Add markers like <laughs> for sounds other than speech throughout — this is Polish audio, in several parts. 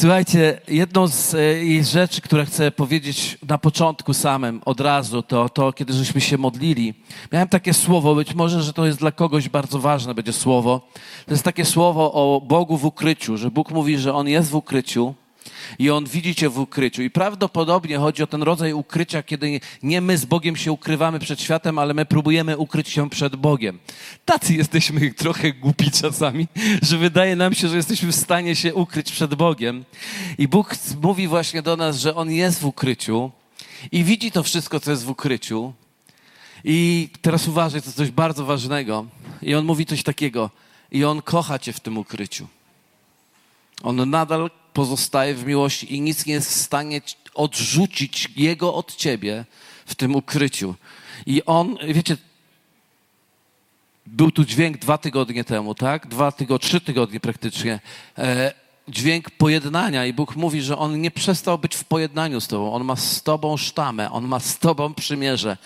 Słuchajcie, jedną z e, rzeczy, które chcę powiedzieć na początku samym, od razu, to to, kiedy żeśmy się modlili. Miałem takie słowo, być może, że to jest dla kogoś bardzo ważne, będzie słowo. To jest takie słowo o Bogu w ukryciu, że Bóg mówi, że On jest w ukryciu, i On widzi cię w ukryciu. I prawdopodobnie chodzi o ten rodzaj ukrycia, kiedy nie my z Bogiem się ukrywamy przed światem, ale my próbujemy ukryć się przed Bogiem. Tacy jesteśmy <laughs> trochę głupi czasami, że wydaje nam się, że jesteśmy w stanie się ukryć przed Bogiem. I Bóg mówi właśnie do nas, że On jest w ukryciu i widzi to wszystko, co jest w ukryciu. I teraz uważaj, to coś bardzo ważnego. I On mówi coś takiego. I On kocha cię w tym ukryciu. On nadal pozostaje w miłości i nic nie jest w stanie odrzucić Jego od ciebie w tym ukryciu. I on, wiecie, był tu dźwięk dwa tygodnie temu, tak? Dwa tygodnie, trzy tygodnie praktycznie. E, dźwięk pojednania i Bóg mówi, że On nie przestał być w pojednaniu z Tobą. On ma z Tobą sztamę, On ma z Tobą przymierze.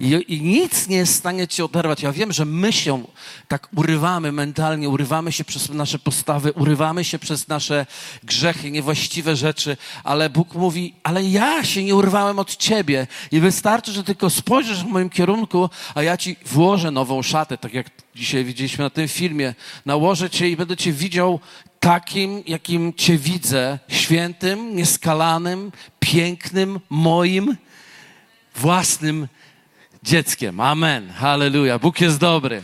I, I, nic nie jest w stanie Cię oderwać. Ja wiem, że my się tak urywamy mentalnie, urywamy się przez nasze postawy, urywamy się przez nasze grzechy, niewłaściwe rzeczy, ale Bóg mówi, ale ja się nie urwałem od Ciebie i wystarczy, że tylko spojrzysz w moim kierunku, a ja Ci włożę nową szatę, tak jak dzisiaj widzieliśmy na tym filmie. Nałożę Cię i będę Cię widział takim, jakim Cię widzę, świętym, nieskalanym, pięknym, moim własnym dzieckiem. Amen. Halleluja. Bóg jest dobry.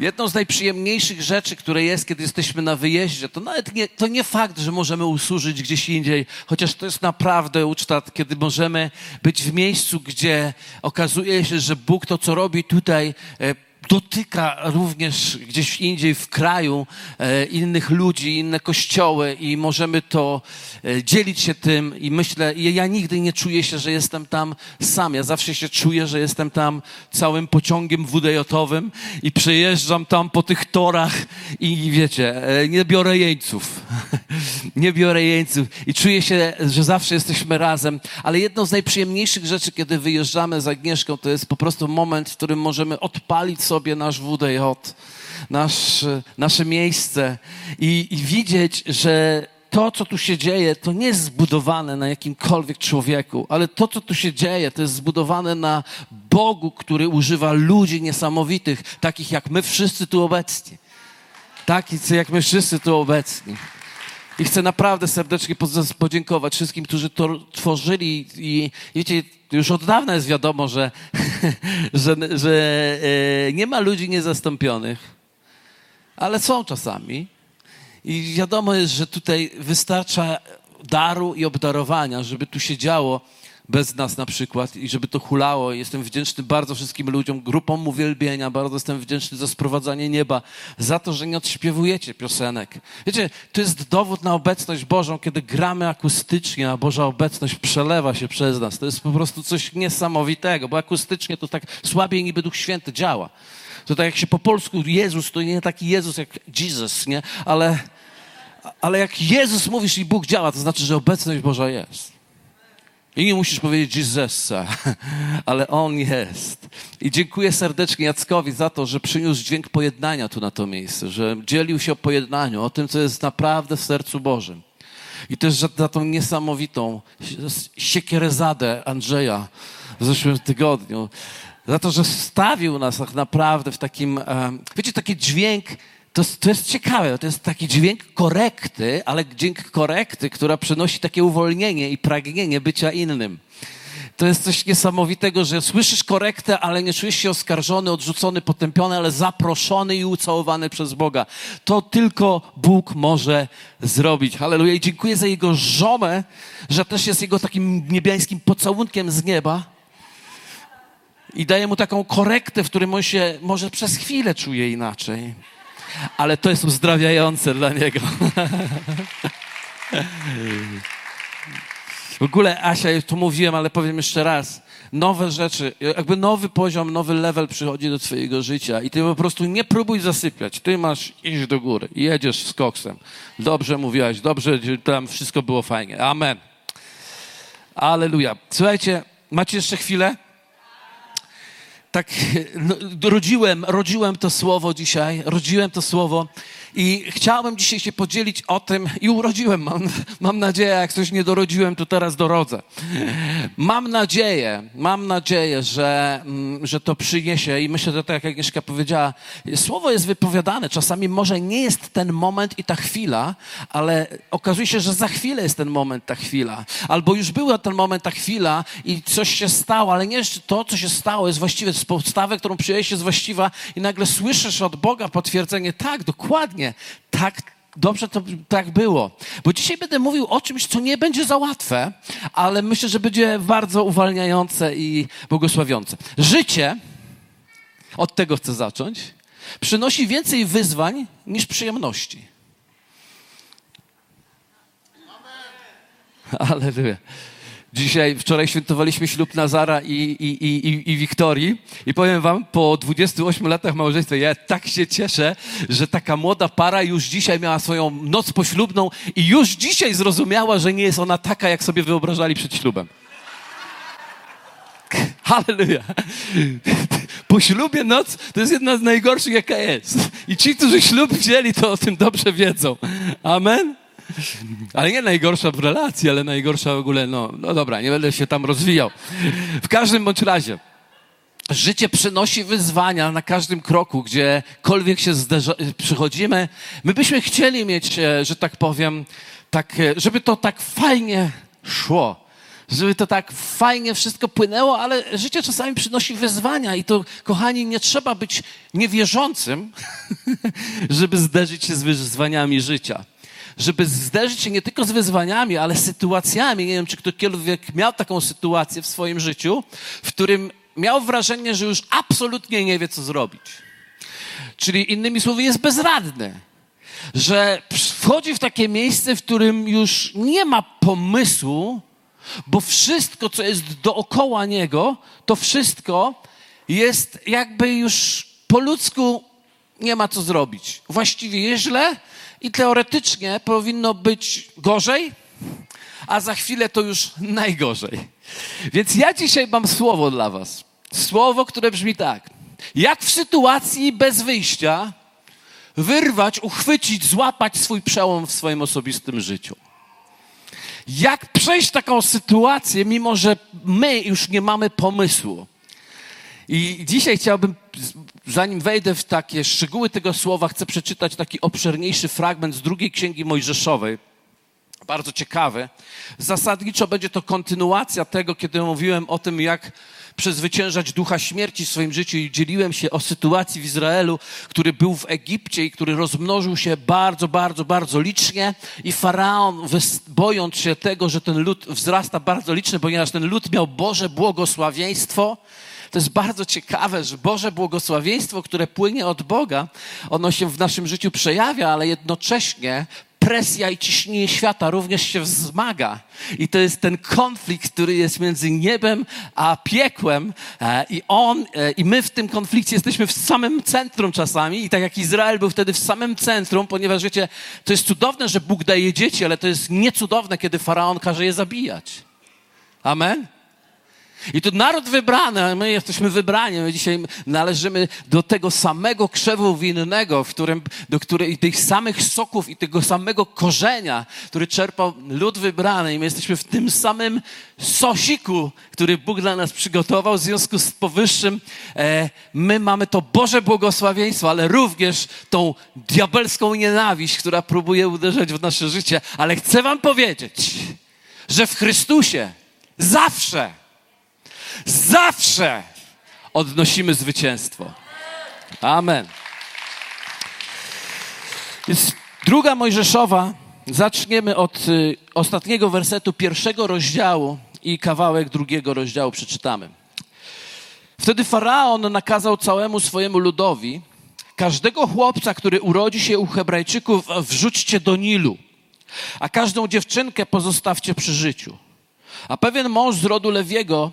Jedną z najprzyjemniejszych rzeczy, które jest, kiedy jesteśmy na wyjeździe, to nawet nie, to nie fakt, że możemy usłużyć gdzieś indziej, chociaż to jest naprawdę uczta, kiedy możemy być w miejscu, gdzie okazuje się, że Bóg to, co robi tutaj, e, dotyka również gdzieś indziej w kraju e, innych ludzi, inne kościoły i możemy to e, dzielić się tym i myślę, ja nigdy nie czuję się, że jestem tam sam. Ja zawsze się czuję, że jestem tam całym pociągiem WDJ-owym i przejeżdżam tam po tych torach i wiecie, e, nie biorę jeńców. <laughs> nie biorę jeńców i czuję się, że zawsze jesteśmy razem, ale jedną z najprzyjemniejszych rzeczy, kiedy wyjeżdżamy z Agnieszką, to jest po prostu moment, w którym możemy odpalić sobie sobie nasz WDJ, nasz, nasze miejsce i, i widzieć, że to, co tu się dzieje, to nie jest zbudowane na jakimkolwiek człowieku, ale to, co tu się dzieje, to jest zbudowane na Bogu, który używa ludzi niesamowitych, takich jak my wszyscy tu obecni. Takich jak my wszyscy tu obecni. I chcę naprawdę serdecznie podziękować wszystkim, którzy to tworzyli. I wiecie, już od dawna jest wiadomo, że, <laughs> że, że e, nie ma ludzi niezastąpionych, ale są czasami. I wiadomo jest, że tutaj wystarcza daru i obdarowania, żeby tu się działo bez nas na przykład i żeby to hulało. Jestem wdzięczny bardzo wszystkim ludziom, grupom uwielbienia, bardzo jestem wdzięczny za sprowadzanie nieba, za to, że nie odśpiewujecie piosenek. Wiecie, to jest dowód na obecność Bożą, kiedy gramy akustycznie, a Boża obecność przelewa się przez nas. To jest po prostu coś niesamowitego, bo akustycznie to tak słabiej niby Duch Święty działa. To tak jak się po polsku Jezus, to nie taki Jezus jak Jesus, nie? Ale, ale jak Jezus mówisz i Bóg działa, to znaczy, że obecność Boża jest. I nie musisz powiedzieć Jezusa, <laughs> ale On jest. I dziękuję serdecznie Jackowi za to, że przyniósł dźwięk pojednania tu na to miejsce, że dzielił się o pojednaniu, o tym, co jest naprawdę w sercu Bożym. I też za tą niesamowitą siekierezadę Andrzeja w zeszłym tygodniu. Za to, że stawił nas tak naprawdę w takim, wiecie, taki dźwięk to, to jest ciekawe, to jest taki dźwięk korekty, ale dźwięk korekty, która przynosi takie uwolnienie i pragnienie bycia innym. To jest coś niesamowitego, że słyszysz korektę, ale nie czujesz się oskarżony, odrzucony, potępiony, ale zaproszony i ucałowany przez Boga. To tylko Bóg może zrobić. Halleluja. I dziękuję za Jego żonę, że też jest Jego takim niebiańskim pocałunkiem z nieba. I daje mu taką korektę, w którym on się może przez chwilę czuje inaczej ale to jest uzdrawiające dla niego. W ogóle, Asia, już tu mówiłem, ale powiem jeszcze raz. Nowe rzeczy, jakby nowy poziom, nowy level przychodzi do twojego życia i ty po prostu nie próbuj zasypiać. Ty masz iść do góry jedziesz z koksem. Dobrze mówiłaś, dobrze, tam wszystko było fajnie. Amen. Aleluja. Słuchajcie, macie jeszcze chwilę? Tak <laughs> no, rodziłem, rodziłem to słowo dzisiaj, rodziłem to słowo I chciałbym dzisiaj się podzielić o tym, i urodziłem, mam, mam nadzieję, jak coś nie dorodziłem, to teraz dorodzę. Mam nadzieję, mam nadzieję, że, mm, że to przyniesie i myślę, że tak jak Agnieszka powiedziała, słowo jest wypowiadane, czasami może nie jest ten moment i ta chwila, ale okazuje się, że za chwilę jest ten moment, ta chwila. Albo już była ten moment, ta chwila i coś się stało, ale nie to, co się stało jest właściwe, z podstawę, którą przyjęłeś jest właściwa i nagle słyszysz od Boga potwierdzenie, tak, dokładnie, tak, dobrze to tak było. Bo dzisiaj będę mówił o czymś, co nie będzie za łatwe, ale myślę, że będzie bardzo uwalniające i błogosławiące. Życie, od tego chcę zacząć, przynosi więcej wyzwań niż przyjemności. Aleluja. Dzisiaj, wczoraj świętowaliśmy ślub Nazara i, i, i, i Wiktorii i powiem wam, po 28 latach małżeństwa, ja tak się cieszę, że taka młoda para już dzisiaj miała swoją noc poślubną i już dzisiaj zrozumiała, że nie jest ona taka, jak sobie wyobrażali przed ślubem. <laughs> Halleluja. Po ślubie noc to jest jedna z najgorszych, jaka jest. I ci, którzy ślub wzięli, to o tym dobrze wiedzą. Amen. Ale nie najgorsza w relacji, ale najgorsza w ogóle, no, no dobra, nie będę się tam rozwijał. W każdym bądź razie, życie przynosi wyzwania na każdym kroku, gdziekolwiek się zderza, przychodzimy. My byśmy chcieli mieć, e, że tak powiem, tak, e, żeby to tak fajnie szło żeby to tak fajnie wszystko płynęło, ale życie czasami przynosi wyzwania i to, kochani, nie trzeba być niewierzącym, <laughs> żeby zderzyć się z wyzwaniami życia żeby zderzyć się nie tylko z wyzwaniami, ale sytuacjami. Nie wiem, czy ktokolwiek miał taką sytuację w swoim życiu, w którym miał wrażenie, że już absolutnie nie wie, co zrobić. Czyli innymi słowy, jest bezradny. Że wchodzi w takie miejsce, w którym już nie ma pomysłu, bo wszystko, co jest dookoła niego, to wszystko jest jakby już po ludzku nie ma co zrobić. Właściwie jest źle, i teoretycznie powinno być gorzej, a za chwilę to już najgorzej. Więc ja dzisiaj mam słowo dla Was. Słowo, które brzmi tak. Jak w sytuacji bez wyjścia wyrwać, uchwycić, złapać swój przełom w swoim osobistym życiu. Jak przejść taką sytuację, mimo że my już nie mamy pomysłu. I dzisiaj chciałbym, zanim wejdę w takie szczegóły tego słowa, chcę przeczytać taki obszerniejszy fragment z drugiej księgi Mojżeszowej. Bardzo ciekawy. Zasadniczo będzie to kontynuacja tego, kiedy mówiłem o tym, jak przezwyciężać ducha śmierci w swoim życiu i dzieliłem się o sytuacji w Izraelu, który był w Egipcie i który rozmnożył się bardzo, bardzo, bardzo licznie i Faraon, bojąc się tego, że ten lud wzrasta bardzo licznie, ponieważ ten lud miał Boże błogosławieństwo, to jest bardzo ciekawe, że Boże błogosławieństwo, które płynie od Boga, ono się w naszym życiu przejawia, ale jednocześnie presja i ciśnienie świata również się wzmaga. I to jest ten konflikt, który jest między niebem a piekłem. E, I on, e, i my w tym konflikcie jesteśmy w samym centrum czasami. I tak jak Izrael był wtedy w samym centrum, ponieważ wiecie, to jest cudowne, że Bóg daje dzieci, ale to jest niecudowne, kiedy faraon każe je zabijać. Amen? I to naród wybrany, a my jesteśmy wybrani. My dzisiaj należymy do tego samego krzewu winnego, w którym, do której, tych samych soków i tego samego korzenia, który czerpał lud wybrany. I my jesteśmy w tym samym sosiku, który Bóg dla nas przygotował. W związku z powyższym e, my mamy to Boże błogosławieństwo, ale również tą diabelską nienawiść, która próbuje uderzać w nasze życie. Ale chcę wam powiedzieć, że w Chrystusie zawsze Zawsze odnosimy zwycięstwo. Amen. Jest druga Mojżeszowa. Zaczniemy od y, ostatniego wersetu pierwszego rozdziału i kawałek drugiego rozdziału przeczytamy. Wtedy faraon nakazał całemu swojemu ludowi: Każdego chłopca, który urodzi się u Hebrajczyków, wrzućcie do Nilu, a każdą dziewczynkę pozostawcie przy życiu. A pewien mąż z rodu Lewiego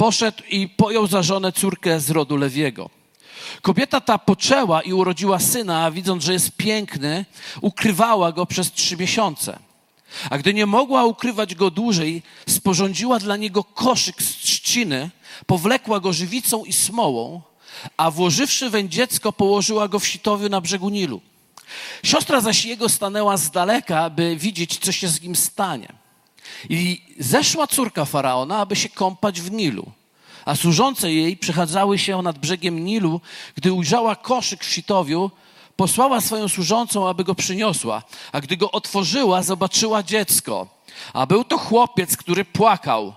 poszedł i pojął za żonę córkę z rodu Lewiego. Kobieta ta poczęła i urodziła syna, a widząc, że jest piękny, ukrywała go przez trzy miesiące. A gdy nie mogła ukrywać go dłużej, sporządziła dla niego koszyk z trzciny, powlekła go żywicą i smołą, a włożywszy weń dziecko, położyła go w sitowiu na brzegu Nilu. Siostra zaś jego stanęła z daleka, by widzieć, co się z nim stanie. I zeszła córka faraona, aby się kąpać w Nilu. A służące jej przechadzały się nad brzegiem Nilu, gdy ujrzała koszyk w sitowiu, posłała swoją służącą, aby go przyniosła. A gdy go otworzyła, zobaczyła dziecko. A był to chłopiec, który płakał.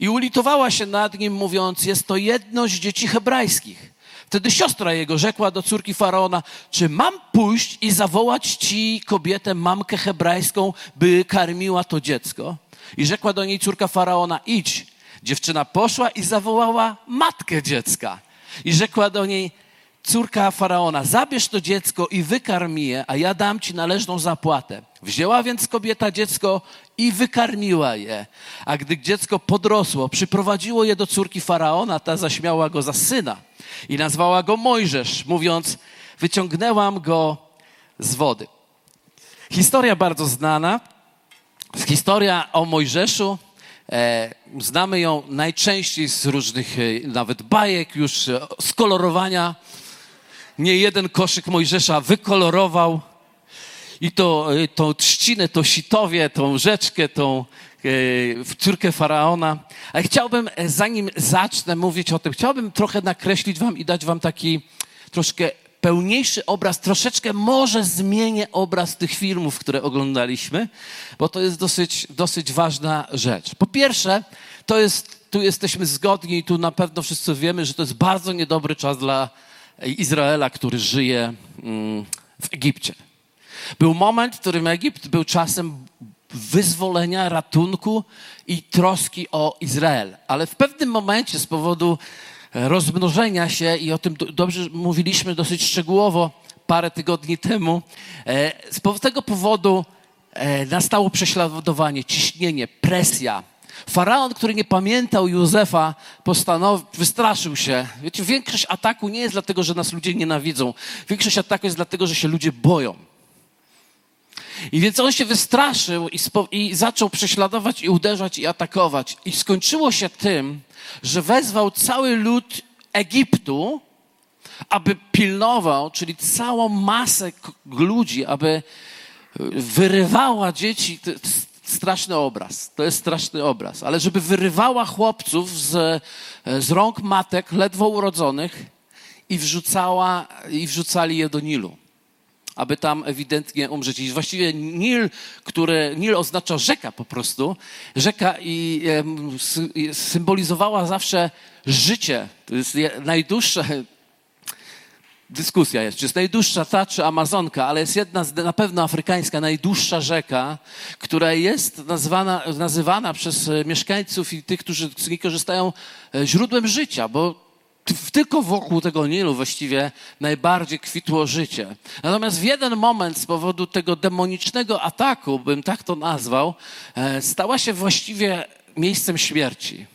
I ulitowała się nad nim, mówiąc: Jest to jedno z dzieci hebrajskich. Wtedy siostra jego rzekła do córki faraona: Czy mam pójść i zawołać ci kobietę, mamkę hebrajską, by karmiła to dziecko? I rzekła do niej córka faraona: Idź. Dziewczyna poszła i zawołała matkę dziecka. I rzekła do niej: córka faraona, zabierz to dziecko i wykarm je, a ja dam ci należną zapłatę. Wzięła więc kobieta dziecko i wykarmiła je. A gdy dziecko podrosło, przyprowadziło je do córki faraona, ta zaśmiała go za syna i nazwała go Mojżesz, mówiąc: Wyciągnęłam go z wody. Historia bardzo znana. Historia o Mojżeszu. E, znamy ją najczęściej z różnych e, nawet bajek, już e, kolorowania nie jeden koszyk Mojżesza wykolorował i to, tą trzcinę, to sitowie, tą rzeczkę, tą córkę faraona. Ale chciałbym, zanim zacznę mówić o tym, chciałbym trochę nakreślić wam i dać wam taki troszkę pełniejszy obraz, troszeczkę może zmienię obraz tych filmów, które oglądaliśmy, bo to jest dosyć, dosyć ważna rzecz. Po pierwsze, to jest, tu jesteśmy zgodni i tu na pewno wszyscy wiemy, że to jest bardzo niedobry czas dla Izraela, który żyje mm, w Egipcie. Był moment, w którym Egipt był czasem wyzwolenia, ratunku i troski o Izrael. Ale w pewnym momencie z powodu rozmnożenia się, i o tym dobrze mówiliśmy dosyć szczegółowo parę tygodni temu, e, z tego powodu e, nastało prześladowanie, ciśnienie, presja, Faraon, który nie pamiętał Józefa, postanowił, wystraszył się. Wiecie, większość ataku nie jest dlatego, że nas ludzie nienawidzą. Większość ataku jest dlatego, że się ludzie boją. I więc on się wystraszył i, i zaczął prześladować i uderzać i atakować. I skończyło się tym, że wezwał cały lud Egiptu, aby pilnował, czyli całą masę ludzi, aby wyrywała dzieci straszny obraz. To jest straszny obraz. Ale żeby wyrywała chłopców z, z rąk matek ledwo urodzonych i wrzucała, i wrzucali je do Nilu. Aby tam ewidentnie umrzeć. I właściwie Nil, który, Nil oznacza rzeka po prostu. Rzeka i symbolizowała zawsze życie. To jest najdłuższe, <laughs> dyskusja jest, czy jest najdłuższa ta, czy Amazonka, ale jest jedna, na pewno afrykańska, najdłuższa rzeka, która jest nazwana, nazywana przez mieszkańców i tych, którzy z niej korzystają, e, źródłem życia, bo tylko wokół tego Nilu właściwie najbardziej kwitło życie. Natomiast w jeden moment z powodu tego demonicznego ataku, bym tak to nazwał, e, stała się właściwie miejscem śmierci.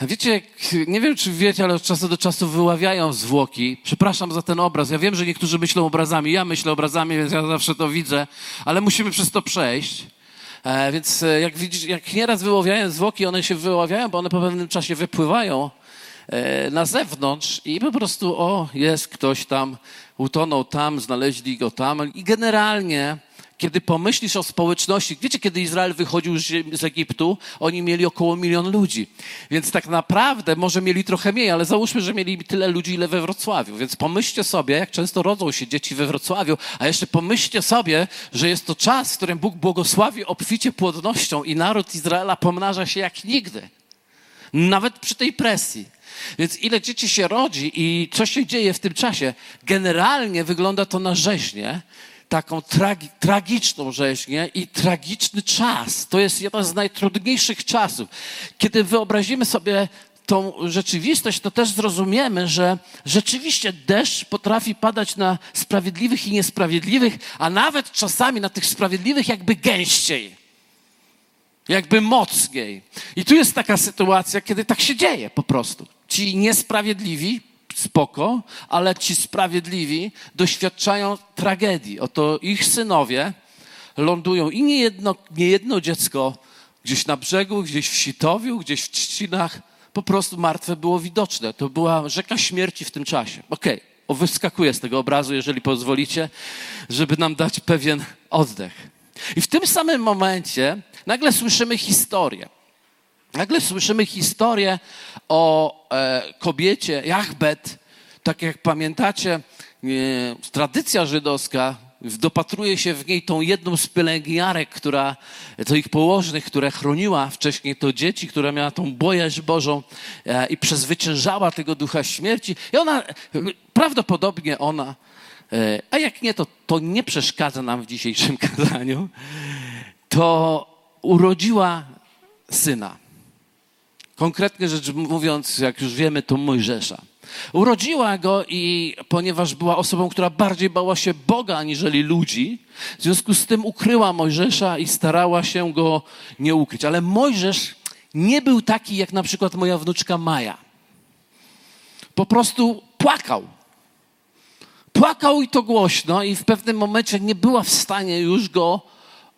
Wiecie, nie wiem czy wiecie, ale od czasu do czasu wyławiają zwłoki. Przepraszam za ten obraz. Ja wiem, że niektórzy myślą obrazami. Ja myślę obrazami, więc ja zawsze to widzę, ale musimy przez to przejść. E, więc e, jak widzisz, jak nieraz wyławiają zwłoki, one się wyławiają, bo one po pewnym czasie wypływają na zewnątrz i po prostu, o, jest ktoś tam, utonął tam, znaleźli go tam. I generalnie kiedy pomyślisz o społeczności, wiecie, kiedy Izrael wychodził z Egiptu, oni mieli około milion ludzi. Więc tak naprawdę może mieli trochę mniej, ale załóżmy, że mieli tyle ludzi, ile we Wrocławiu. Więc pomyślcie sobie, jak często rodzą się dzieci we Wrocławiu, a jeszcze pomyślcie sobie, że jest to czas, w którym Bóg błogosławi obficie płodnością i naród Izraela pomnaża się jak nigdy. Nawet przy tej presji. Więc ile dzieci się rodzi i co się dzieje w tym czasie? Generalnie wygląda to na rzeźnie, taką tragi, tragiczną rzeźnię i tragiczny czas. To jest jeden z najtrudniejszych czasów. Kiedy wyobrazimy sobie tą rzeczywistość, to też zrozumiemy, że rzeczywiście deszcz potrafi padać na sprawiedliwych i niesprawiedliwych, a nawet czasami na tych sprawiedliwych jakby gęściej, jakby mocniej. I tu jest taka sytuacja, kiedy tak się dzieje po prostu. Ci niesprawiedliwi spoko, ale ci sprawiedliwi doświadczają tragedii. Oto ich synowie lądują i nie jedno, nie jedno dziecko gdzieś na brzegu, gdzieś w Sitowiu, gdzieś w Trzcinach, po prostu martwe było widoczne. To była rzeka śmierci w tym czasie. Okej, okay, wyskakuję z tego obrazu, jeżeli pozwolicie, żeby nam dać pewien oddech. I w tym samym momencie nagle słyszymy historię. Nagle słyszymy historię o e, kobiecie Jachbet. Tak jak pamiętacie, e, tradycja żydowska dopatruje się w niej tą jedną z pielęgniarek, która, to ich położnych, która chroniła wcześniej to dzieci, która miała tą bojaźń Bożą e, i przezwyciężała tego ducha śmierci. I ona, prawdopodobnie ona, a jak nie, to, to nie przeszkadza nam w dzisiejszym <laughs> kazaniu, to urodziła syna. Konkretnie rzecz mówiąc, jak już wiemy, to Mojżesza. Urodziła go i ponieważ była osobą, która bardziej bała się Boga aniżeli ludzi, w związku z tym ukryła Mojżesza i starała się go nie ukryć. Ale Mojżesz nie był taki jak na przykład moja wnuczka Maja. Po prostu płakał. Płakał i to głośno, i w pewnym momencie nie była w stanie już go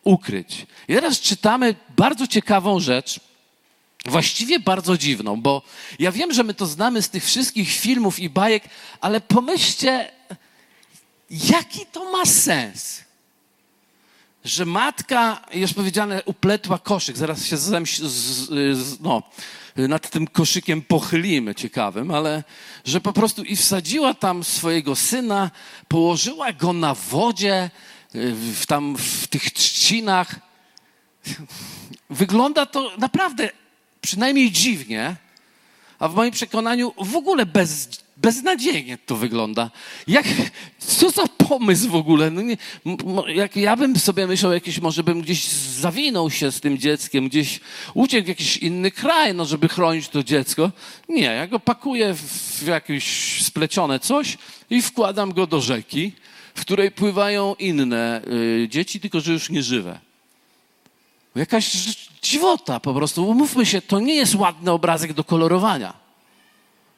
ukryć. I teraz czytamy bardzo ciekawą rzecz Właściwie bardzo dziwną, bo ja wiem, że my to znamy z tych wszystkich filmów i bajek, ale pomyślcie, jaki to ma sens? Że matka, już powiedziane, upletła koszyk. Zaraz się z, z, no, nad tym koszykiem pochylimy, ciekawym, ale że po prostu i wsadziła tam swojego syna, położyła go na wodzie, w, tam w tych trzcinach. Wygląda to naprawdę przynajmniej dziwnie, a w moim przekonaniu w ogóle bez, beznadziejnie to wygląda. Jak, co za pomysł w ogóle? No nie, jak ja bym sobie myślał, jakiś, może bym gdzieś zawinął się z tym dzieckiem, gdzieś uciekł w jakiś inny kraj, no, żeby chronić to dziecko. Nie, ja go pakuję w jakieś splecione coś i wkładam go do rzeki, w której pływają inne y, dzieci, tylko że już nie żywe. Jakaś dziwota po prostu. Umówmy się, to nie jest ładny obrazek do kolorowania.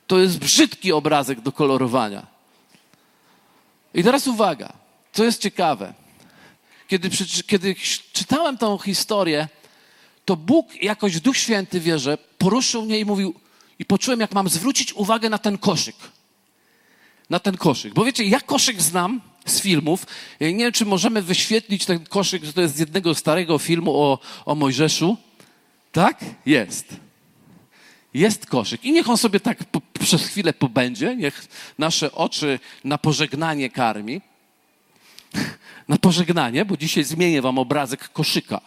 To jest brzydki obrazek do kolorowania. I teraz uwaga, co jest ciekawe. Kiedy, kiedy czytałem tą historię, to Bóg jakoś Duch Święty wierzę, poruszył mnie i mówił, i poczułem, jak mam zwrócić uwagę na ten koszyk. Na ten koszyk. Bo wiecie, ja koszyk znam, z filmów. Nie wiem, czy możemy wyświetlić ten koszyk, że to jest z jednego starego filmu o, o Mojżeszu. Tak? Jest. Jest koszyk. I niech on sobie tak po, przez chwilę pobędzie, niech nasze oczy na pożegnanie karmi. <laughs> Na pożegnanie, bo dzisiaj zmienię wam obrazek koszyka.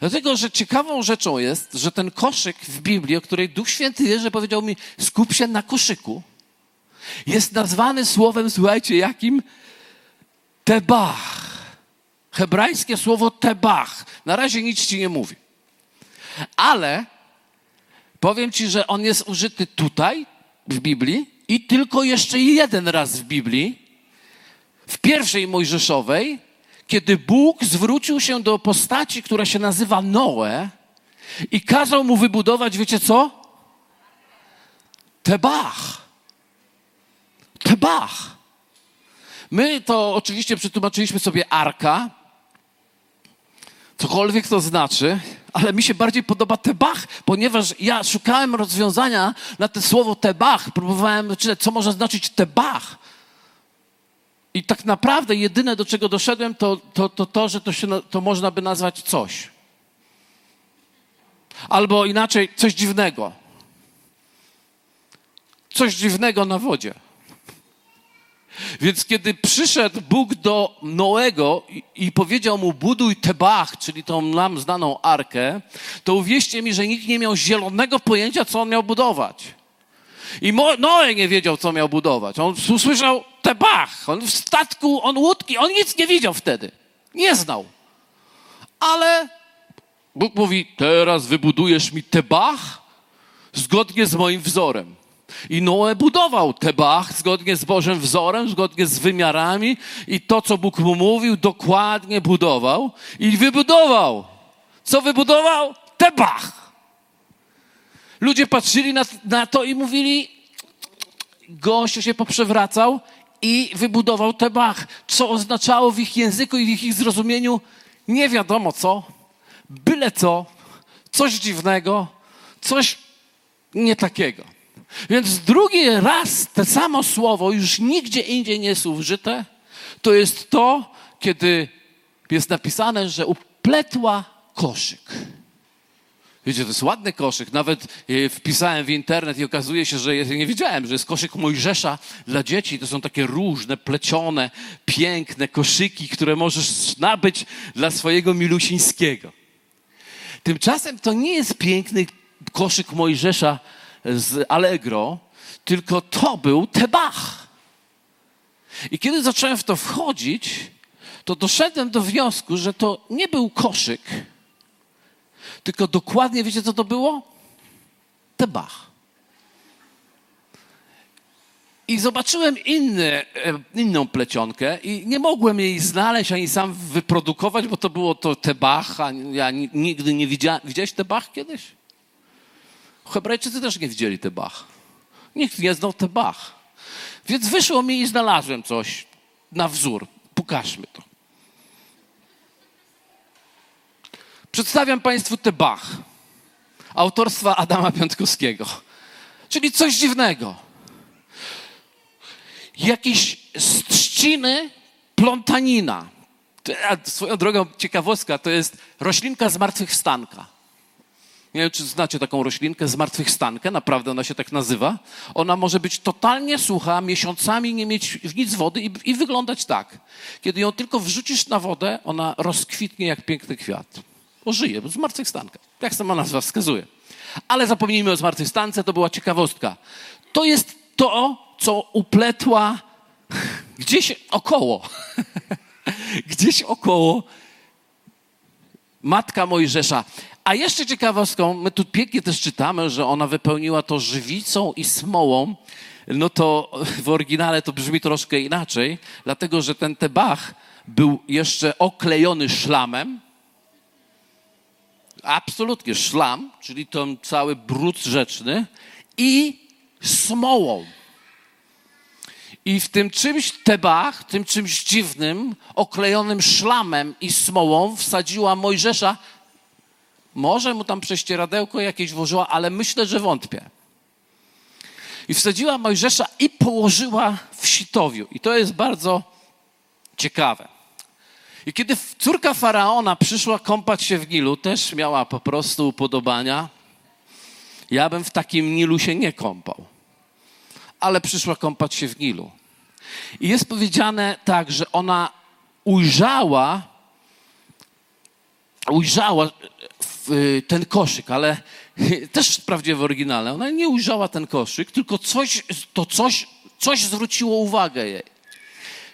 Dlatego, że ciekawą rzeczą jest, że ten koszyk w Biblii, o której Duch Święty wierzy, powiedział mi, skup się na koszyku, jest nazwany słowem, słuchajcie, jakim? Tebach. Hebrajskie słowo tebach. Na razie nic ci nie mówi. Ale powiem ci, że on jest użyty tutaj, w Biblii, i tylko jeszcze jeden raz w Biblii, w pierwszej Mojżeszowej, kiedy Bóg zwrócił się do postaci, która się nazywa Noe i kazał mu wybudować, wiecie co? Tebach. Tebach. My to oczywiście przetłumaczyliśmy sobie arka, cokolwiek to znaczy, ale mi się bardziej podoba tebach, ponieważ ja szukałem rozwiązania na to słowo tebach. Próbowałem czytać, co może znaczyć tebach. I tak naprawdę jedyne, do czego doszedłem, to to, to, to że to, się, to można by nazwać coś. Albo inaczej, coś dziwnego. Coś dziwnego na wodzie. Więc kiedy przyszedł Bóg do Noego i, i powiedział mu buduj Tebach, czyli tą nam znaną arkę, to uwierzcie mi, że nikt nie miał zielonego pojęcia, co on miał budować. I Noe nie wiedział, co miał budować. On usłyszał Tebach, on w statku, on łódki, on nic nie widział wtedy. Nie znał. Ale Bóg mówi, teraz wybudujesz mi Tebach zgodnie z moim wzorem. I Noe budował Tebach zgodnie z Bożym wzorem, zgodnie z wymiarami i to, co Bóg mu mówił, dokładnie budował i wybudował. Co wybudował? Tebach. Ludzie patrzyli na, na to i mówili, gościu się poprzewracał i wybudował Tebach. Co oznaczało w ich języku i w ich zrozumieniu nie wiadomo co, byle co, coś dziwnego, coś nie takiego. Więc drugi raz to samo słowo już nigdzie indziej nie jest użyte. To jest to, kiedy jest napisane, że upletła koszyk. Wiecie, to jest ładny koszyk. Nawet e, wpisałem w internet i okazuje się, że ja nie wiedziałem, że jest koszyk Mojżesza dla dzieci. To są takie różne, plecione, piękne koszyki, które możesz nabyć dla swojego milusińskiego. Tymczasem to nie jest piękny koszyk Mojżesza z Allegro, tylko to był Tebach. I kiedy zacząłem w to wchodzić, to doszedłem do wniosku, że to nie był koszyk, tylko dokładnie wiecie, co to było? Tebach. I zobaczyłem inny, e, inną plecionkę i nie mogłem jej znaleźć ani sam wyprodukować, bo to było to Tebach, a ja nigdy nie widziałem. Widziałeś Tebach kiedyś? Hebrajczycy też nie widzieli Tebach. Nikt nie znał Tebach. Więc wyszło mi i znalazłem coś na wzór. Pokażmy to. Przedstawiam Państwu Tebach autorstwa Adama Piątkowskiego. Czyli coś dziwnego. Jakieś trzciny plątanina. Swoją drogą ciekawostka, to jest roślinka zmartwychwstanka. Nie wiem, czy znacie taką roślinkę, zmartwychwstankę, naprawdę ona się tak nazywa. Ona może być totalnie sucha, miesiącami nie mieć nic wody i, i wyglądać tak. Kiedy ją tylko wrzucisz na wodę, ona rozkwitnie jak piękny kwiat. Ożyje, zmartwychwstanka. Jak sama nazwa wskazuje. Ale zapomnijmy o zmartwychwstance, to była ciekawostka. To jest to, co upletła <laughs> gdzieś około. <laughs> gdzieś około matka Mojżesza. A jeszcze ciekawostką, my tu pięknie też czytamy, że ona wypełniła to żywicą i smołą. No to w oryginale to brzmi troszkę inaczej, dlatego że ten tebach był jeszcze oklejony szlamem. Absolutnie szlam, czyli ten cały brud rzeczny i smołą. I w tym czymś tebach, tym czymś dziwnym, oklejonym szlamem i smołą wsadziła Mojżesza może mu tam prześcieradełko jakieś włożyła, ale myślę, że wątpię. I wsadziła Mojżesza i położyła w sitowiu. I to jest bardzo ciekawe. I kiedy córka faraona przyszła kąpać się w Nilu, też miała po prostu upodobania. Ja bym w takim Nilu się nie kąpał. Ale przyszła kąpać się w Nilu. I jest powiedziane tak, że ona ujrzała, ujrzała ten koszyk, ale <laughs> też sprawdziłem w oryginale. Ona nie ujrzała ten koszyk, tylko coś, to coś, coś zwróciło uwagę jej.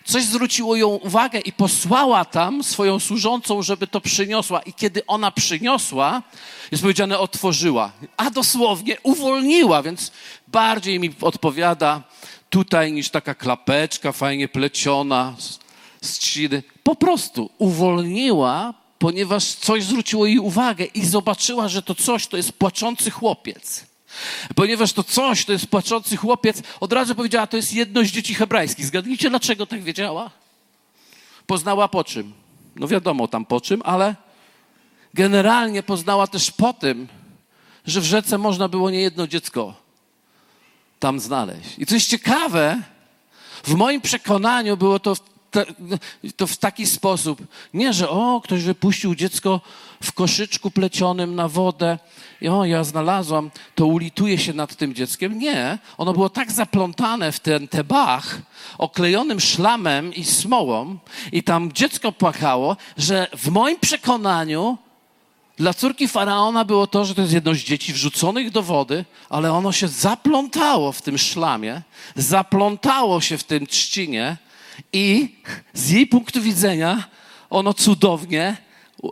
Coś zwróciło ją uwagę i posłała tam swoją służącą, żeby to przyniosła. I kiedy ona przyniosła, jest powiedziane, otworzyła. A dosłownie uwolniła, więc bardziej mi odpowiada tutaj niż taka klapeczka fajnie pleciona z, z. Po prostu uwolniła ponieważ coś zwróciło jej uwagę i zobaczyła, że to coś to jest płaczący chłopiec. Ponieważ to coś to jest płaczący chłopiec, od razu powiedziała, to jest jedno z dzieci hebrajskich. Zgadnijcie, dlaczego tak wiedziała? Poznała po czym? No wiadomo tam po czym, ale generalnie poznała też po tym, że w rzece można było niejedno dziecko tam znaleźć. I coś ciekawe, w moim przekonaniu było to to w taki sposób. Nie, że o, ktoś wypuścił dziecko w koszyczku plecionym na wodę i o, ja znalazłam, to ulituje się nad tym dzieckiem. Nie, ono było tak zaplątane w ten tebach, oklejonym szlamem i smołą i tam dziecko płakało, że w moim przekonaniu dla córki faraona było to, że to jest jedno z dzieci wrzuconych do wody, ale ono się zaplątało w tym szlamie, zaplątało się w tym trzcinie i z jej punktu widzenia ono cudownie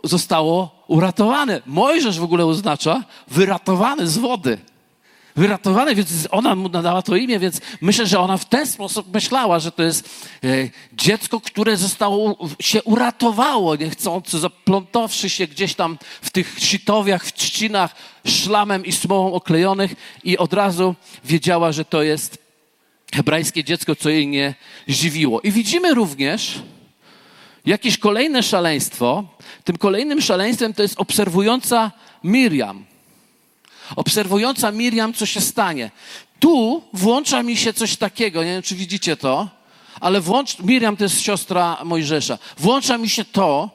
zostało uratowane. Mojżesz w ogóle oznacza wyratowany z wody. Wyratowany, więc ona mu nadała to imię, więc myślę, że ona w ten sposób myślała, że to jest e, dziecko, które zostało, się uratowało niechcący, zaplątawszy się gdzieś tam w tych sitowiach, w trzcinach, szlamem i smołą oklejonych i od razu wiedziała, że to jest hebrajskie dziecko, co jej nie zdziwiło. I widzimy również jakieś kolejne szaleństwo. Tym kolejnym szaleństwem to jest obserwująca Miriam. obserwująca Miriam, co się stanie. Tu włącza mi się coś takiego, nie wiem, czy widzicie to, ale włącz, Miriam to jest siostra Mojżesza. Włącza mi się to,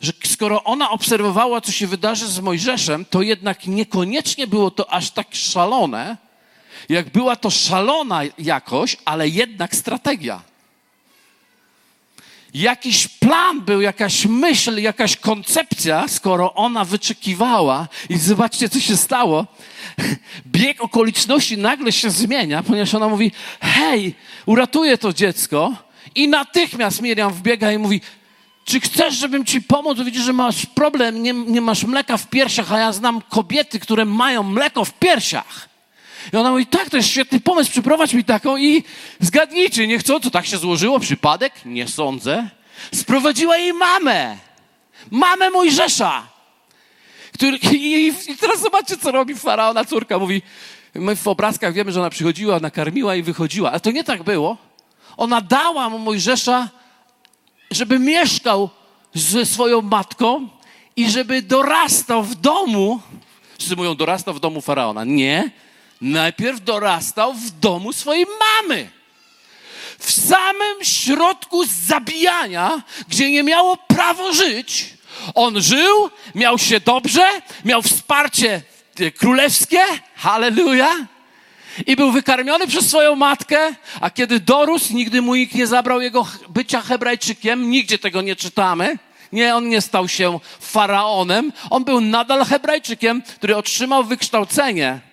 że skoro ona obserwowała, co się wydarzy z Mojżeszem, to jednak niekoniecznie było to aż tak szalone, jak była to szalona jakość, ale jednak strategia. Jakiś plan był, jakaś myśl, jakaś koncepcja, skoro ona wyczekiwała i zobaczcie, co się stało. Bieg okoliczności nagle się zmienia, ponieważ ona mówi: Hej, uratuję to dziecko. I natychmiast Miriam wbiega i mówi: Czy chcesz, żebym ci pomóc? Widzisz, że masz problem, nie, nie masz mleka w piersiach, a ja znam kobiety, które mają mleko w piersiach. I ona mówi, tak, to jest świetny pomysł, przyprowadź mi taką i zgadnijcie, nie chcą, co tak się złożyło, przypadek? Nie sądzę. Sprowadziła jej mamę. Mamę Mojżesza. Który, i, I teraz zobaczcie, co robi faraona córka. Mówi, my w obrazkach wiemy, że ona przychodziła, nakarmiła i wychodziła. Ale to nie tak było. Ona dała mu Mojżesza, żeby mieszkał ze swoją matką i żeby dorastał w domu. Wszyscy mówią, dorastał w domu faraona. Nie najpierw dorastał w domu swojej mamy. W samym środku zabijania, gdzie nie miało prawo żyć, on żył, miał się dobrze, miał wsparcie królewskie, halleluja, i był wykarmiony przez swoją matkę, a kiedy dorósł, nigdy mu nikt nie zabrał jego bycia Hebrajczykiem, nigdzie tego nie czytamy. Nie, on nie stał się faraonem, on był nadal Hebrajczykiem, który otrzymał wykształcenie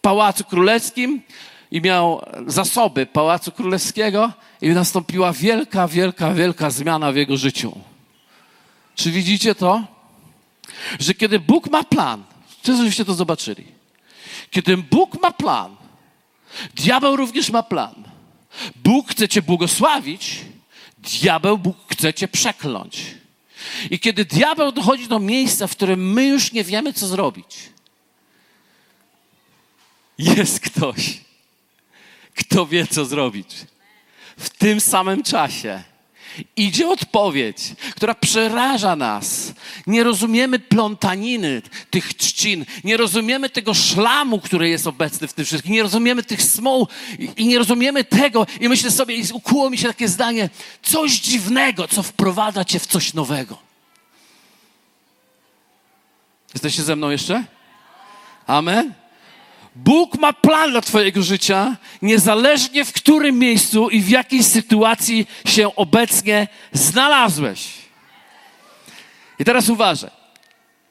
Pałacu Królewskim i miał zasoby Pałacu Królewskiego i nastąpiła wielka, wielka, wielka zmiana w jego życiu. Czy widzicie to? Że kiedy Bóg ma plan, czy żebyście to zobaczyli? Kiedy Bóg ma plan, diabeł również ma plan. Bóg chce cię błogosławić, diabeł Bóg chce cię przekląć. I kiedy diabeł dochodzi do miejsca, w którym my już nie wiemy, co zrobić, jest ktoś, kto wie, co zrobić. W tym samym czasie idzie odpowiedź, która przeraża nas. Nie rozumiemy plątaniny tych trzcin, nie rozumiemy tego szlamu, który jest obecny w tym wszystkim, nie rozumiemy tych smoł i nie rozumiemy tego. I myślę sobie, i ukuło mi się takie zdanie, coś dziwnego, co wprowadza cię w coś nowego. Jesteście ze mną jeszcze? Amen? Bóg ma plan dla Twojego życia, niezależnie w którym miejscu i w jakiej sytuacji się obecnie znalazłeś. I teraz uważaj.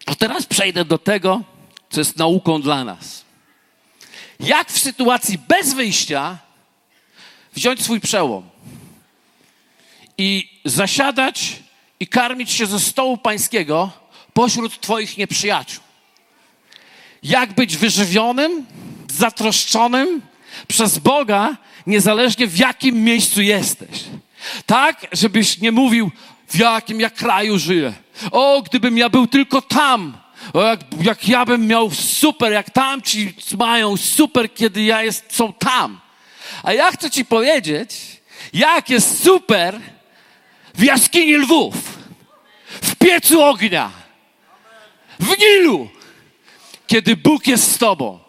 To teraz przejdę do tego, co jest nauką dla nas. Jak w sytuacji bez wyjścia wziąć swój przełom i zasiadać i karmić się ze stołu pańskiego pośród Twoich nieprzyjaciół jak być wyżywionym, zatroszczonym przez Boga, niezależnie w jakim miejscu jesteś. Tak, żebyś nie mówił, w jakim ja kraju żyję. O, gdybym ja był tylko tam. O, jak, jak ja bym miał super, jak tam ci mają super, kiedy ja jest, są tam. A ja chcę ci powiedzieć, jak jest super w jaskini lwów, w piecu ognia, w Nilu, kiedy Bóg jest z Tobą.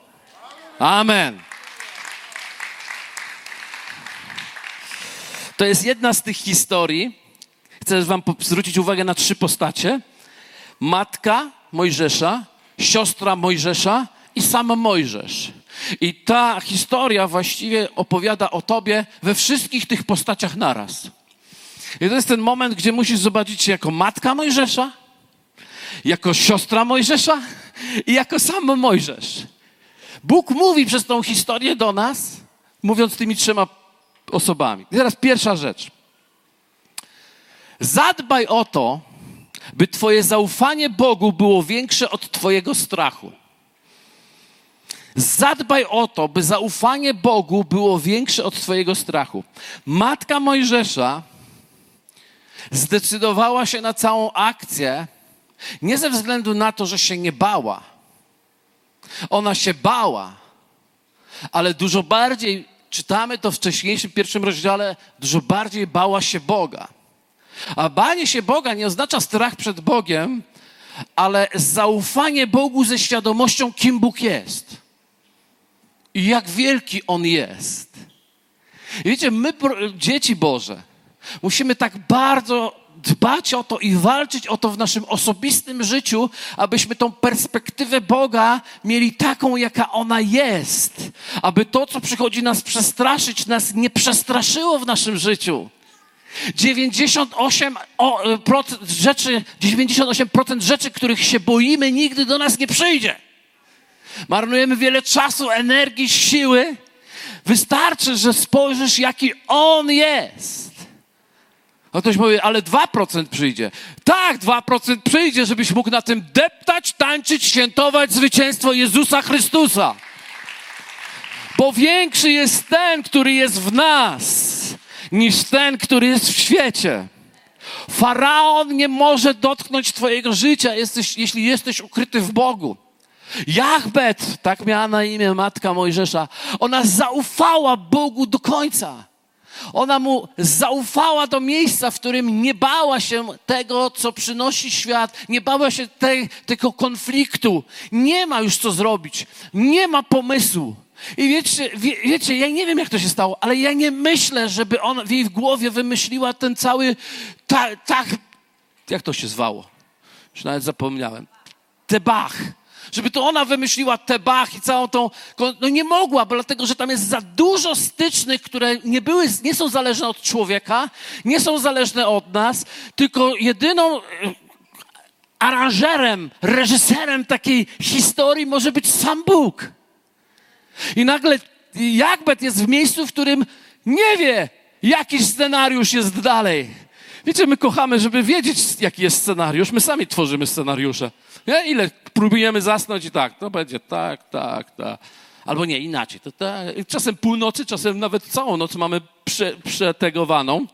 Amen. To jest jedna z tych historii. Chcę Wam zwrócić uwagę na trzy postacie: matka Mojżesza, siostra Mojżesza i sam Mojżesz. I ta historia właściwie opowiada o Tobie we wszystkich tych postaciach naraz. I to jest ten moment, gdzie musisz zobaczyć się jako matka Mojżesza, jako siostra Mojżesza i jako sam Mojżesz. Bóg mówi przez tą historię do nas, mówiąc tymi trzema osobami. I teraz pierwsza rzecz. Zadbaj o to, by Twoje zaufanie Bogu było większe od Twojego strachu. Zadbaj o to, by zaufanie Bogu było większe od Twojego strachu. Matka Mojżesza zdecydowała się na całą akcję nie ze względu na to, że się nie bała. Ona się bała, ale dużo bardziej, czytamy to w wcześniejszym pierwszym rozdziale, dużo bardziej bała się Boga. A banie się Boga nie oznacza strach przed Bogiem, ale zaufanie Bogu ze świadomością, kim Bóg jest i jak wielki On jest. I wiecie, my, dzieci Boże, musimy tak bardzo dbać o to i walczyć o to w naszym osobistym życiu, abyśmy tą perspektywę Boga mieli taką, jaka ona jest. Aby to, co przychodzi nas przestraszyć, nas nie przestraszyło w naszym życiu. 98% rzeczy, 98% rzeczy, których się boimy, nigdy do nas nie przyjdzie. Marnujemy wiele czasu, energii, siły. Wystarczy, że spojrzysz, jaki On jest. A ktoś mówi, ale 2% przyjdzie. Tak, 2% przyjdzie, żebyś mógł na tym deptać, tańczyć, świętować zwycięstwo Jezusa Chrystusa. Bo większy jest ten, który jest w nas, niż ten, który jest w świecie. Faraon nie może dotknąć Twojego życia, jesteś, jeśli jesteś ukryty w Bogu. Jachbet, tak miała na imię matka Mojżesza, ona zaufała Bogu do końca. Ona mu zaufała do miejsca, w którym nie bała się tego, co przynosi świat, nie bała się tej, tego konfliktu. Nie ma już co zrobić, nie ma pomysłu. I wiecie, wie, wiecie, ja nie wiem, jak to się stało, ale ja nie myślę, żeby ona w jej głowie wymyśliła ten cały, tak, ta, jak to się zwało? Już nawet zapomniałem. Tebach. Żeby to ona wymyśliła Tebach i całą tą, no nie mogła, bo dlatego, że tam jest za dużo stycznych, które nie były, nie są zależne od człowieka, nie są zależne od nas, tylko jedyną e, aranżerem, reżyserem takiej historii może być sam Bóg. I nagle Jakbet jest w miejscu, w którym nie wie, jaki scenariusz jest dalej. Wiecie, my kochamy, żeby wiedzieć, jaki jest scenariusz. My sami tworzymy scenariusze. Nie? Ile próbujemy zasnąć i tak, to będzie tak, tak, tak. Albo nie, inaczej. To. Czasem północy, czasem nawet całą noc mamy prze, przetegowaną,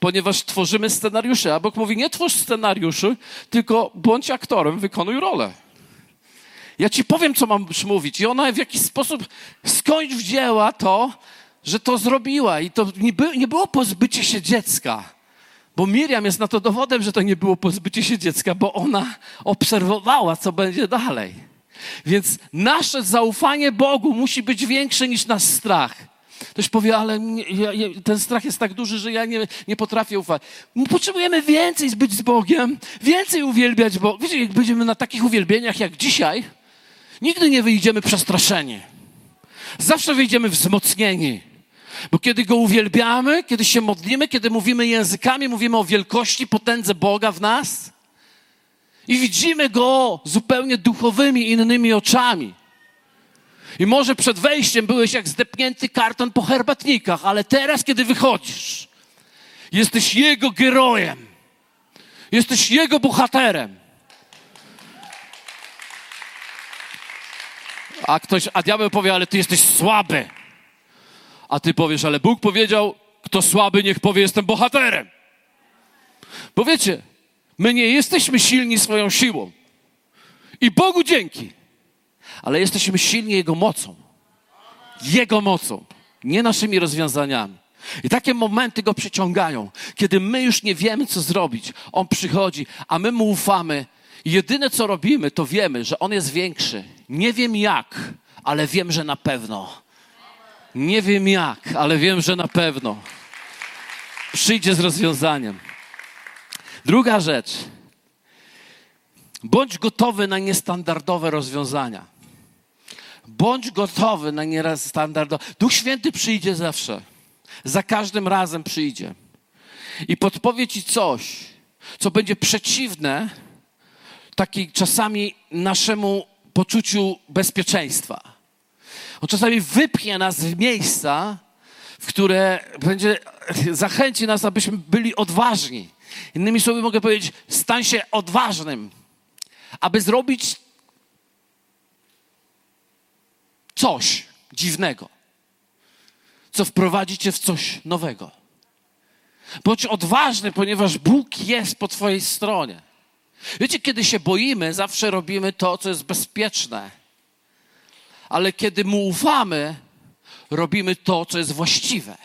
ponieważ tworzymy scenariusze. A Bóg mówi, nie twórz scenariuszy, tylko bądź aktorem, wykonuj rolę. Ja ci powiem, co mam mówić. I ona w jakiś sposób skądś wzięła to, że to zrobiła. I to nie, by, nie było pozbycie się dziecka. Bo Miriam jest na to dowodem, że to nie było pozbycie się dziecka, bo ona obserwowała, co będzie dalej. Więc nasze zaufanie Bogu musi być większe niż nasz strach. Ktoś powie, ale ten strach jest tak duży, że ja nie, nie potrafię ufać. Potrzebujemy więcej być z Bogiem, więcej uwielbiać Boga. Wiecie, jak będziemy na takich uwielbieniach jak dzisiaj, Nigdy nie wyjdziemy przestraszeni. Zawsze wyjdziemy wzmocnieni. Bo kiedy Go uwielbiamy, kiedy się modlimy, kiedy mówimy językami, mówimy o wielkości, potędze Boga w nas i widzimy Go zupełnie duchowymi, innymi oczami. I może przed wejściem byłeś jak zdepnięty karton po herbatnikach, ale teraz, kiedy wychodzisz, jesteś Jego gerojem. Jesteś Jego bohaterem. A ktoś, a diabeł powie, ale ty jesteś słaby. A ty powiesz, ale Bóg powiedział, kto słaby, niech powie, jestem bohaterem. Bo wiecie, my nie jesteśmy silni swoją siłą. I Bogu dzięki. Ale jesteśmy silni Jego mocą. Jego mocą. Nie naszymi rozwiązaniami. I takie momenty go przyciągają, kiedy my już nie wiemy, co zrobić. On przychodzi, a my mu ufamy jedyne co robimy, to wiemy, że On jest większy. Nie wiem jak, ale wiem, że na pewno. Nie wiem jak, ale wiem, że na pewno przyjdzie z rozwiązaniem. Druga rzecz. Bądź gotowy na niestandardowe rozwiązania. Bądź gotowy na niestandardowe. Duch Święty przyjdzie zawsze. Za każdym razem przyjdzie. I podpowie ci coś, co będzie przeciwne takiej czasami naszemu poczuciu bezpieczeństwa. On czasami wypchnie nas w miejsca, w które będzie, zachęci nas, abyśmy byli odważni. Innymi słowy mogę powiedzieć, stań się odważnym, aby zrobić coś dziwnego, co wprowadzi cię w coś nowego. Bądź odważny, ponieważ Bóg jest po twojej stronie. Wiecie, kiedy się boimy, zawsze robimy to, co jest bezpieczne. Ale kiedy mu ufamy, robimy to, co jest właściwe.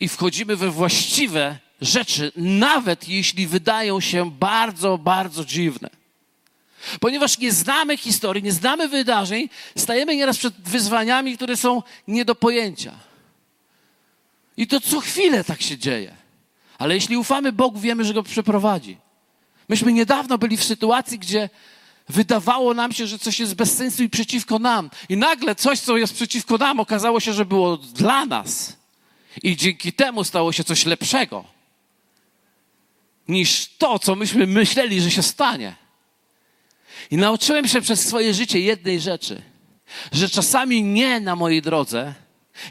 I wchodzimy we właściwe rzeczy, nawet jeśli wydają się bardzo, bardzo dziwne. Ponieważ nie znamy historii, nie znamy wydarzeń, stajemy nieraz przed wyzwaniami, które są nie do pojęcia. I to co chwilę tak się dzieje. Ale jeśli ufamy Bogu, wiemy, że go przeprowadzi. Myśmy niedawno byli w sytuacji, gdzie wydawało nam się, że coś jest bez sensu i przeciwko nam. I nagle coś, co jest przeciwko nam, okazało się, że było dla nas. I dzięki temu stało się coś lepszego niż to, co myśmy myśleli, że się stanie. I nauczyłem się przez swoje życie jednej rzeczy, że czasami nie na mojej drodze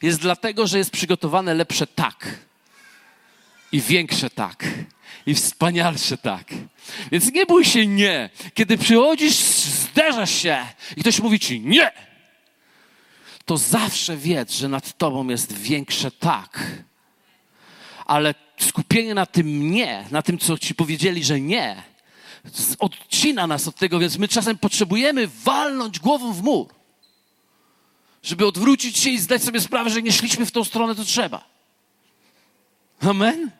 jest dlatego, że jest przygotowane lepsze tak. I większe tak. I wspanialsze tak. Więc nie bój się nie. Kiedy przychodzisz, zderzasz się i ktoś mówi ci nie, to zawsze wiedz, że nad tobą jest większe tak. Ale skupienie na tym nie, na tym, co ci powiedzieli, że nie, odcina nas od tego, więc my czasem potrzebujemy walnąć głową w mur, żeby odwrócić się i zdać sobie sprawę, że nie szliśmy w tą stronę, to trzeba. Amen?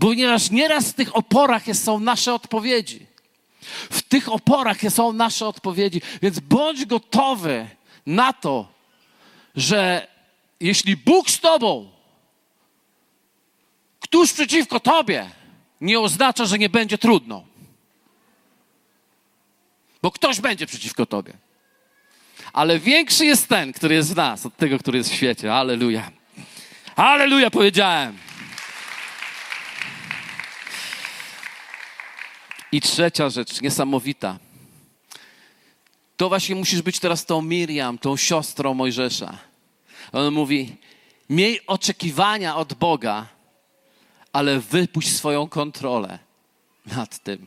Ponieważ nieraz w tych oporach są nasze odpowiedzi. W tych oporach są nasze odpowiedzi, więc bądź gotowy na to, że jeśli Bóg z Tobą, któż przeciwko Tobie, nie oznacza, że nie będzie trudno. Bo ktoś będzie przeciwko Tobie. Ale większy jest ten, który jest w nas, od tego, który jest w świecie. Aleluja. Aleluja, powiedziałem. I trzecia rzecz, niesamowita. To właśnie musisz być teraz tą Miriam, tą siostrą Mojżesza. On mówi: Miej oczekiwania od Boga, ale wypuść swoją kontrolę nad tym.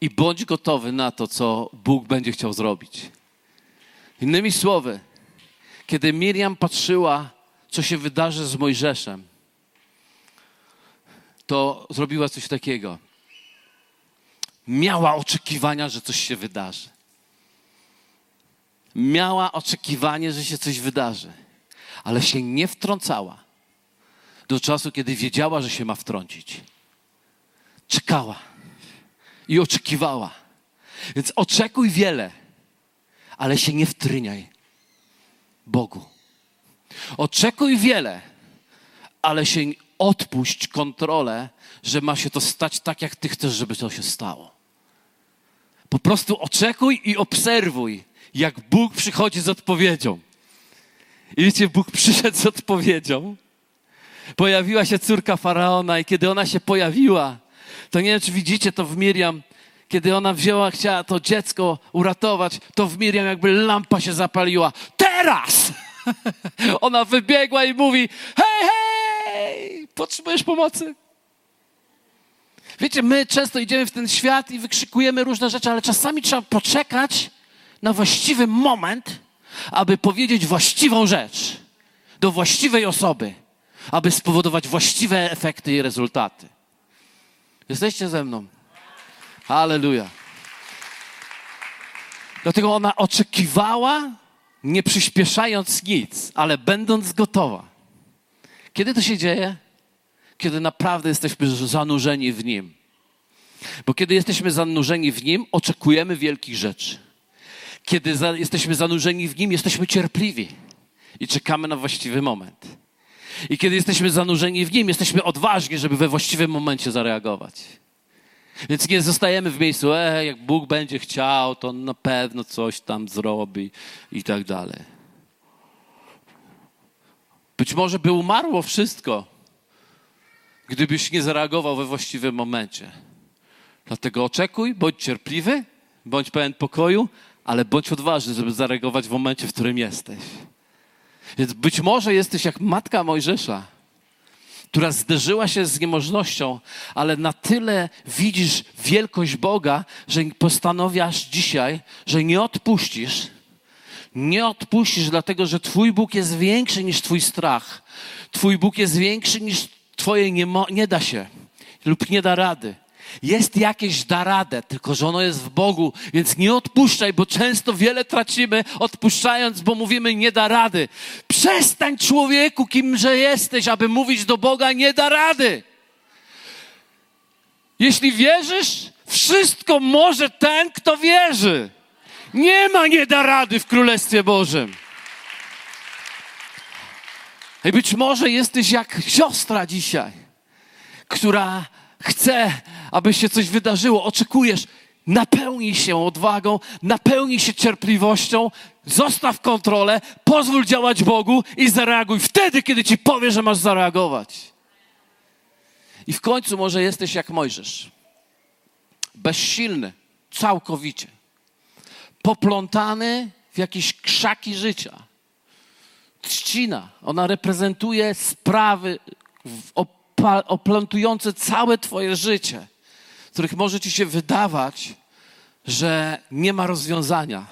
I bądź gotowy na to, co Bóg będzie chciał zrobić. Innymi słowy, kiedy Miriam patrzyła, co się wydarzy z Mojżeszem, to zrobiła coś takiego. Miała oczekiwania, że coś się wydarzy. Miała oczekiwanie, że się coś wydarzy ale się nie wtrącała do czasu, kiedy wiedziała, że się ma wtrącić. Czekała i oczekiwała. Więc oczekuj wiele, ale się nie wtryniaj Bogu. Oczekuj wiele, ale się odpuść kontrolę, że ma się to stać tak, jak ty chcesz, żeby to się stało. Po prostu oczekuj i obserwuj, jak Bóg przychodzi z odpowiedzią. I wiecie, Bóg przyszedł z odpowiedzią. Pojawiła się córka faraona, i kiedy ona się pojawiła, to nie wiem, czy widzicie to w Miriam, kiedy ona wzięła, chciała to dziecko uratować, to w Miriam jakby lampa się zapaliła. Teraz! <laughs> ona wybiegła i mówi: Hej, hej! Potrzebujesz pomocy? Wiecie, my często idziemy w ten świat i wykrzykujemy różne rzeczy, ale czasami trzeba poczekać na właściwy moment, aby powiedzieć właściwą rzecz do właściwej osoby, aby spowodować właściwe efekty i rezultaty. Jesteście ze mną? Halleluja. Dlatego ona oczekiwała, nie przyspieszając nic, ale będąc gotowa. Kiedy to się dzieje? Kiedy naprawdę jesteśmy zanurzeni w Nim. Bo kiedy jesteśmy zanurzeni w Nim, oczekujemy wielkich rzeczy. Kiedy za, jesteśmy zanurzeni w Nim, jesteśmy cierpliwi i czekamy na właściwy moment. I kiedy jesteśmy zanurzeni w Nim, jesteśmy odważni, żeby we właściwym momencie zareagować. Więc nie zostajemy w miejscu, e, jak Bóg będzie chciał, to na pewno coś tam zrobi i tak dalej. Być może by umarło wszystko, gdybyś nie zareagował we właściwym momencie. Dlatego oczekuj, bądź cierpliwy, bądź pełen pokoju, ale bądź odważny, żeby zareagować w momencie, w którym jesteś. Więc być może jesteś jak matka Mojżesza, która zderzyła się z niemożnością, ale na tyle widzisz wielkość Boga, że postanowiasz dzisiaj, że nie odpuścisz. Nie odpuścisz, dlatego że Twój Bóg jest większy niż Twój strach. Twój Bóg jest większy niż Twoje nie, nie da się lub nie da rady. Jest jakieś da radę, tylko że ono jest w Bogu, więc nie odpuszczaj, bo często wiele tracimy odpuszczając, bo mówimy nie da rady. Przestań człowieku, kimże jesteś, aby mówić do Boga nie da rady. Jeśli wierzysz, wszystko może ten, kto wierzy. Nie ma nie da rady w Królestwie Bożym. I być może jesteś jak siostra dzisiaj, która chce, aby się coś wydarzyło. Oczekujesz, napełnij się odwagą, napełnij się cierpliwością, zostaw kontrolę, pozwól działać Bogu i zareaguj wtedy, kiedy ci powie, że masz zareagować. I w końcu może jesteś jak Mojżesz. Bezsilny, całkowicie. Poplątany w jakieś krzaki życia. Trzcina, ona reprezentuje sprawy oplątujące całe Twoje życie, w których może Ci się wydawać, że nie ma rozwiązania.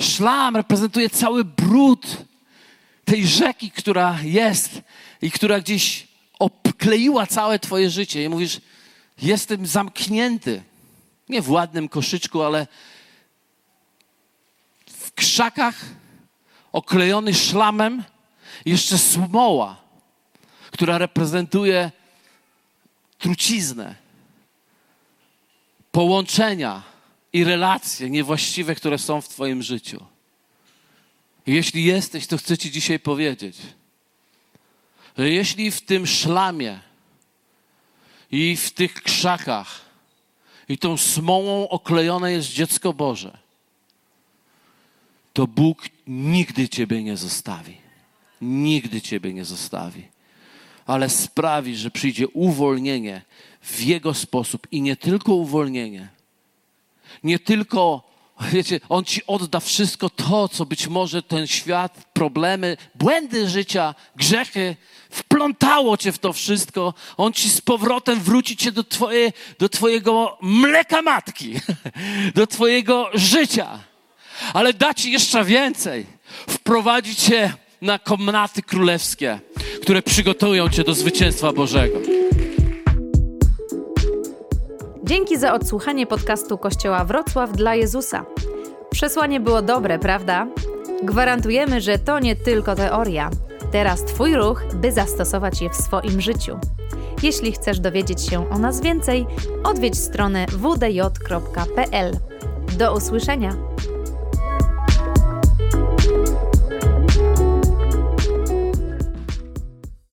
Szlam reprezentuje cały brud tej rzeki, która jest i która gdzieś obkleiła całe Twoje życie. I mówisz, jestem zamknięty. Nie w ładnym koszyczku, ale w krzakach, oklejony szlamem, jeszcze smoła, która reprezentuje truciznę, połączenia i relacje niewłaściwe, które są w Twoim życiu. Jeśli jesteś, to chcę Ci dzisiaj powiedzieć, że jeśli w tym szlamie i w tych krzakach i tą smołą oklejone jest dziecko Boże, to Bóg nigdy Ciebie nie zostawi. Nigdy Ciebie nie zostawi. Ale sprawi, że przyjdzie uwolnienie w Jego sposób i nie tylko uwolnienie, nie tylko Wiecie, On ci odda wszystko to, co być może ten świat, problemy, błędy życia, grzechy, wplątało cię w to wszystko. On ci z powrotem wróci cię do, twoje, do twojego mleka matki, <laughs> do twojego życia. Ale da ci jeszcze więcej. Wprowadzi cię na komnaty królewskie, które przygotują cię do zwycięstwa Bożego. Dzięki za odsłuchanie podcastu Kościoła Wrocław dla Jezusa. Przesłanie było dobre, prawda? Gwarantujemy, że to nie tylko teoria. Teraz Twój ruch, by zastosować je w swoim życiu. Jeśli chcesz dowiedzieć się o nas więcej, odwiedź stronę wdj.pl. Do usłyszenia!